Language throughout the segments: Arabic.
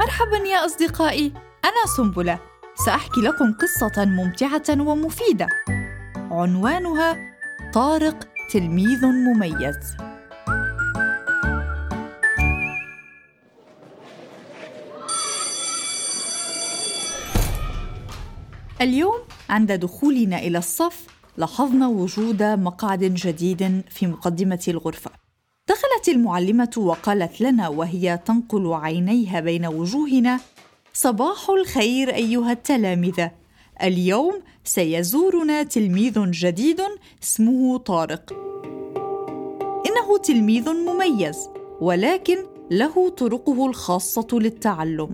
مرحبا يا أصدقائي. أنا سنبلة. سأحكي لكم قصة ممتعة ومفيدة. عنوانها طارق تلميذ مميز. اليوم عند دخولنا إلى الصف لاحظنا وجود مقعد جديد في مقدمة الغرفة. دخلت المعلمة وقالت لنا وهي تنقل عينيها بين وجوهنا صباح الخير أيها التلامذة. اليوم سيزورنا تلميذ جديد اسمه طارق. إنه تلميذ مميز ولكن له طرقه الخاصة للتعلم.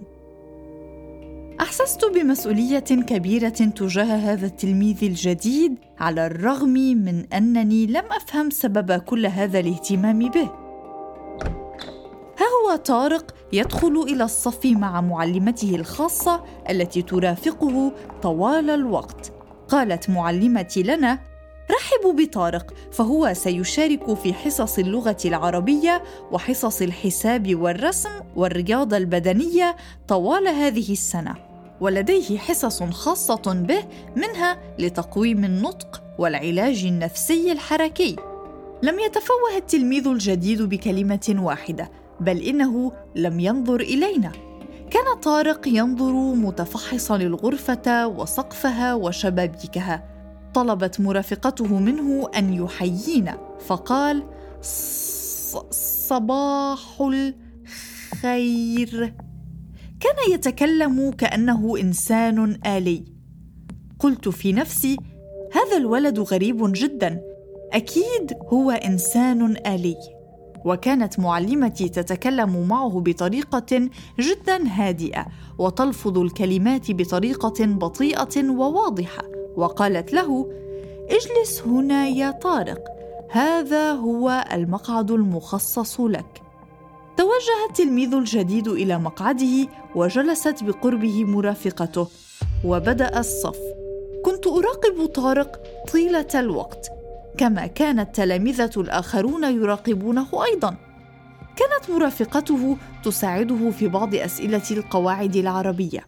أحسست بمسؤولية كبيرة تجاه هذا التلميذ الجديد على الرغم من أنني لم أفهم سبب كل هذا الاهتمام به. طارق يدخل إلى الصف مع معلمته الخاصة التي ترافقه طوال الوقت قالت معلمتي لنا رحبوا بطارق فهو سيشارك في حصص اللغة العربية وحصص الحساب والرسم والرياضه البدنية طوال هذه السنة ولديه حصص خاصة به منها لتقويم النطق والعلاج النفسي الحركي. لم يتفوه التلميذ الجديد بكلمة واحدة، بل إنه لم ينظر إلينا. كان طارق ينظر متفحصا الغرفة وسقفها وشبابيكها. طلبت مرافقته منه أن يحيينا، فقال: صباح الخير. كان يتكلم كأنه إنسان آلي قلت في نفسي هذا الولد غريب جدا أكيد هو إنسان آلي وكانت معلمتي تتكلم معه بطريقة جدا هادئة وتلفظ الكلمات بطريقة بطيئة وواضحة وقالت له اجلس هنا يا طارق هذا هو المقعد المخصص لك. توجه التلميذ الجديد إلى مقعده وجلست بقربه مرافقته وبدأ الصف. كنت أراقب طارق طيلة الوقت كما كان التلامذه الآخرون يراقبونه أيضا. كانت مرافقته تساعده في بعض أسئلة القواعد العربية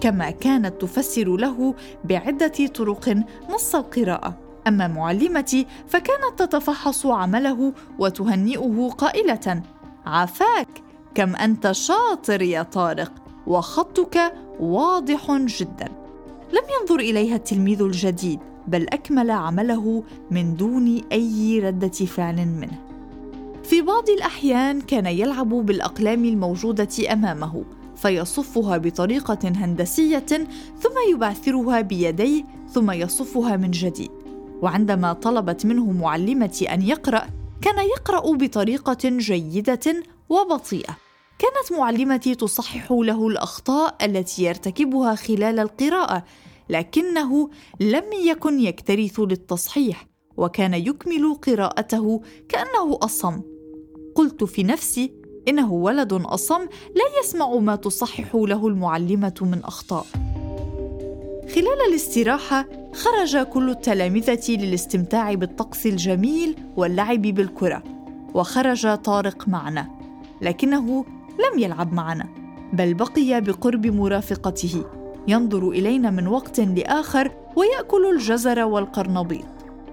كما كانت تفسر له بعدة طرق نص القراءة. أما معلمتي فكانت تتفحص عمله وتهنئه قائلة عافاك كم أنت شاطر يا طارق وخطك واضح جدا. لم ينظر إليها التلميذ الجديد. بل أكمل عمله من دون أي ردة فعل منه. في بعض الأحيان كان يلعب بالأقلام الموجودة أمامه فيصفها بطريقة هندسية ثم يبعثرها بيديه ثم يصفها من جديد. وعندما طلبت منه معلمتي أن يقرأ كان يقرأ بطريقة جيدة وبطيئة. كانت معلمتي تصحح له الأخطاء التي يرتكبها خلال القراءة لكنه لم يكن يكترث للتصحيح وكان يكمل قراءته كأنه أصم. قلت في نفسي إنه ولد أصم لا يسمع ما تصحح له المعلمة من أخطاء. خلال الاستراحة خرج كل التلامذة للاستمتاع بالطقس الجميل واللعب بالكرة وخرج طارق معنا لكنه لم يلعب معنا بل بقي بقرب مرافقته. ينظر إلينا من وقت لآخر ويأكل الجزر والقرنبيط.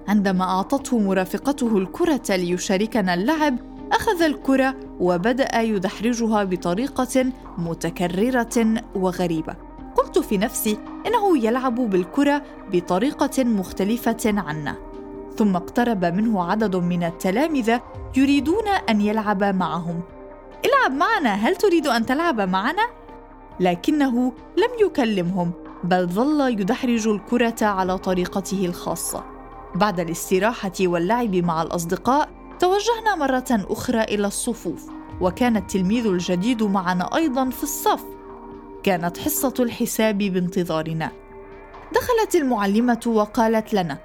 عندما أعطته مرافقته الكرة ليشاركنا اللعب أخذ الكرة وبدأ يدحرجها بطريقة متكررة وغريبة. قلت في نفسي إنه يلعب بالكرة بطريقة مختلفة عنا. ثم اقترب منه عدد من التلامذة يريدون أن يلعب معهم. العب معنا هل تريد أن تلعب معنا؟ لكنه لم يكلمهم بل ظل يدحرج الكرة على طريقته الخاصة. بعد الاستراحة واللعب مع الأصدقاء توجهنا مرة أخرى إلى الصفوف وكان التلميذ الجديد معنا أيضا في الصف. كانت حصة الحساب بانتظارنا. دخلت المعلمة وقالت لنا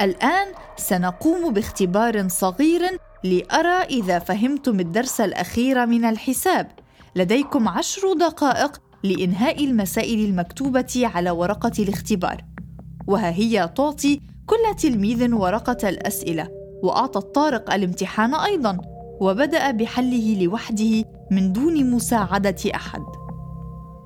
الآن سنقوم باختبار صغير لأرى إذا فهمتم الدرس الأخير من الحساب. لديكم عشر دقائق لإنهاء المسائل المكتوبة على ورقة الاختبار. وها هي تعطي كل تلميذ ورقة الأسئلة وأعطت طارق الامتحان أيضا وبدأ بحله لوحده من دون مساعدة أحد.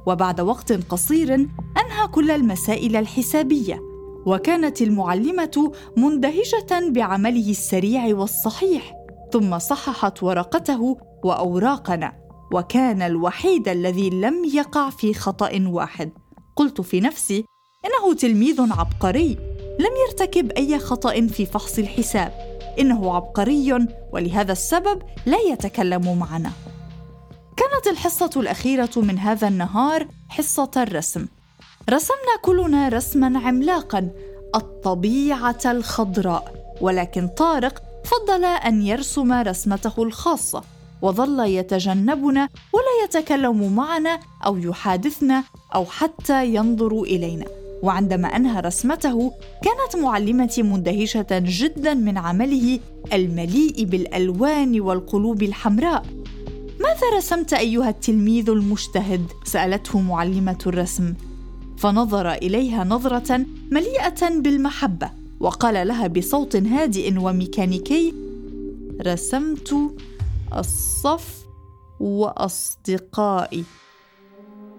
وبعد وقت قصير أنهى كل المسائل الحسابية وكانت المعلمة مندهشة بعمله السريع والصحيح ثم صححت ورقته وأوراقنا. وكان الوحيد الذي لم يقع في خطأ واحد. قلت في نفسي إنه تلميذ عبقري. لم يرتكب أي خطأ في فحص الحساب. إنه عبقري ولهذا السبب لا يتكلم معنا. كانت الحصة الأخيرة من هذا النهار حصة الرسم. رسمنا كلنا رسما عملاقا الطبيعة الخضراء. ولكن طارق فضل أن يرسم رسمته الخاصة. وظل يتجنبنا ولا يتكلم معنا أو يحادثنا أو حتى ينظر إلينا. وعندما انهى رسمته كانت معلمتي مندهشة جدا من عمله المليء بالألوان والقلوب الحمراء. ماذا رسمت أيها التلميذ المجتهد? سألته معلمة الرسم. فنظر إليها نظرة مليئة بالمحبة وقال لها بصوت هادئ وميكانيكي رسمت الصف وأصدقائي.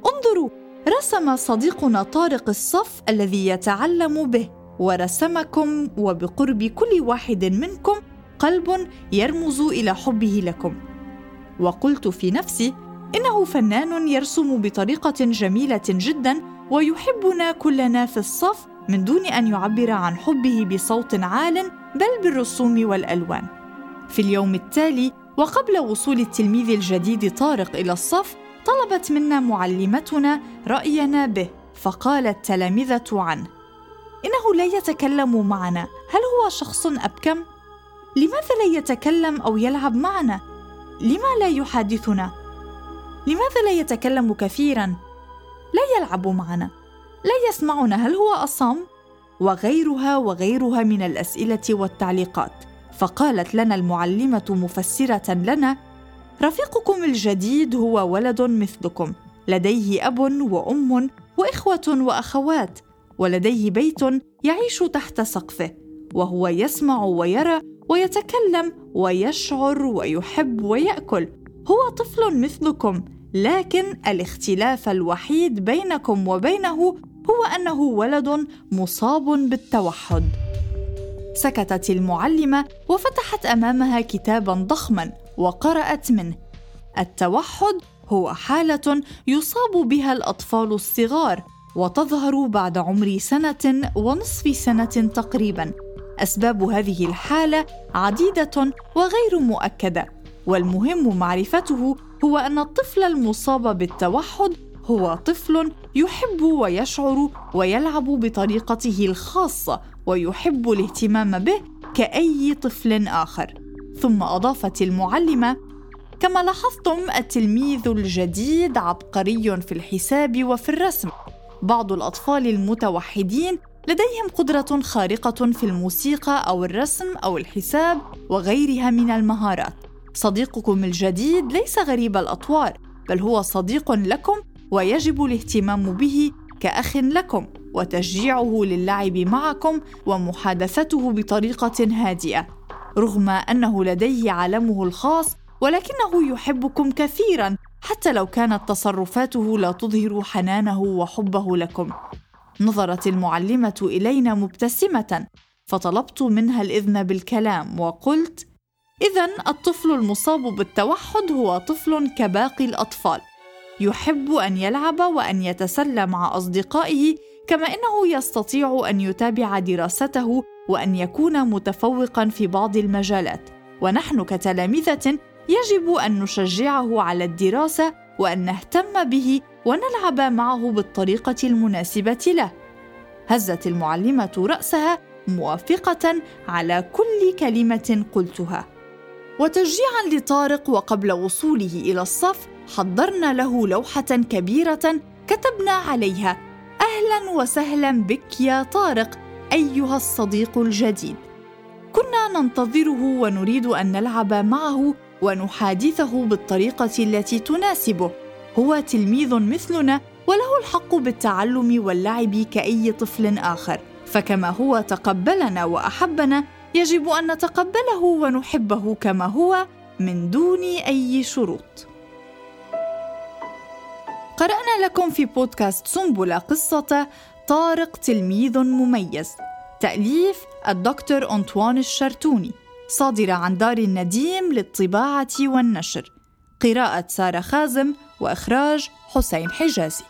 انظروا رسم صديقنا طارق الصف الذي يتعلم به ورسمكم وبقرب كل واحد منكم قلب يرمز إلى حبه لكم. وقلت في نفسي إنه فنان يرسم بطريقة جميلة جدا ويحبنا كلنا في الصف من دون أن يعبر عن حبه بصوت عال بل بالرسوم والألوان. في اليوم التالي وقبل وصول التلميذ الجديد طارق إلى الصف طلبت منا معلمتنا رأينا به فقالت تلامذة عنه. إنه لا يتكلم معنا هل هو شخص أبكم؟ لماذا لا يتكلم أو يلعب معنا؟ لما لا يحادثنا؟ لماذا لا يتكلم كثيرا؟ لا يلعب معنا. لا يسمعنا هل هو أصم؟ وغيرها وغيرها من الأسئلة والتعليقات. فقالت لنا المعلمة مفسرة لنا رفيقكم الجديد هو ولد مثلكم لديه أب وأم وإخوة وأخوات ولديه بيت يعيش تحت سقفه وهو يسمع ويرى ويتكلم ويشعر ويحب ويأكل هو طفل مثلكم لكن الاختلاف الوحيد بينكم وبينه هو أنه ولد مصاب بالتوحد. سكتت المعلمة وفتحت أمامها كتابا ضخما وقرأت منه. التوحد هو حالة يصاب بها الأطفال الصغار وتظهر بعد عمر سنة ونصف سنة تقريبا. أسباب هذه الحالة عديدة وغير مؤكدة والمهم معرفته هو أن الطفل المصاب بالتوحد هو طفل يحب ويشعر ويلعب بطريقته الخاصة ويحب الاهتمام به كأي طفل آخر. ثم أضافت المعلمة كما لاحظتم التلميذ الجديد عبقري في الحساب وفي الرسم. بعض الأطفال المتوحدين لديهم قدرة خارقة في الموسيقى أو الرسم أو الحساب وغيرها من المهارات. صديقكم الجديد ليس غريب الأطوار بل هو صديق لكم ويجب الاهتمام به كأخ لكم وتشجيعه للعب معكم ومحادثته بطريقة هادئة رغم أنه لديه عالمه الخاص ولكنه يحبكم كثيرا حتى لو كانت تصرفاته لا تظهر حنانه وحبه لكم. نظرت المعلمة إلينا مبتسمة فطلبت منها الإذن بالكلام وقلت اذا الطفل المصاب بالتوحد هو طفل كباقي الأطفال. يحب أن يلعب وأن يتسلى مع أصدقائه كما إنه يستطيع أن يتابع دراسته وأن يكون متفوقا في بعض المجالات. ونحن كتلامذة يجب أن نشجعه على الدراسة وأن نهتم به ونلعب معه بالطريقة المناسبة له. هزت المعلمة رأسها موافقة على كل كلمة قلتها. وتشجيعا لطارق وقبل وصوله إلى الصف حضرنا له لوحة كبيرة كتبنا عليها أهلا وسهلا بك يا طارق أيها الصديق الجديد. كنا ننتظره ونريد أن نلعب معه ونحادثه بالطريقة التي تناسبه. هو تلميذ مثلنا وله الحق بالتعلم واللعب كأي طفل آخر. فكما هو تقبلنا وأحبنا يجب أن نتقبله ونحبه كما هو من دون أي شروط. قرأنا لكم في بودكاست سنبلة قصة طارق تلميذ مميز. تأليف الدكتور أنطوان الشرتوني. صادرة عن دار النديم للطباعة والنشر. قراءة سارة خازم وإخراج حسين حجازي.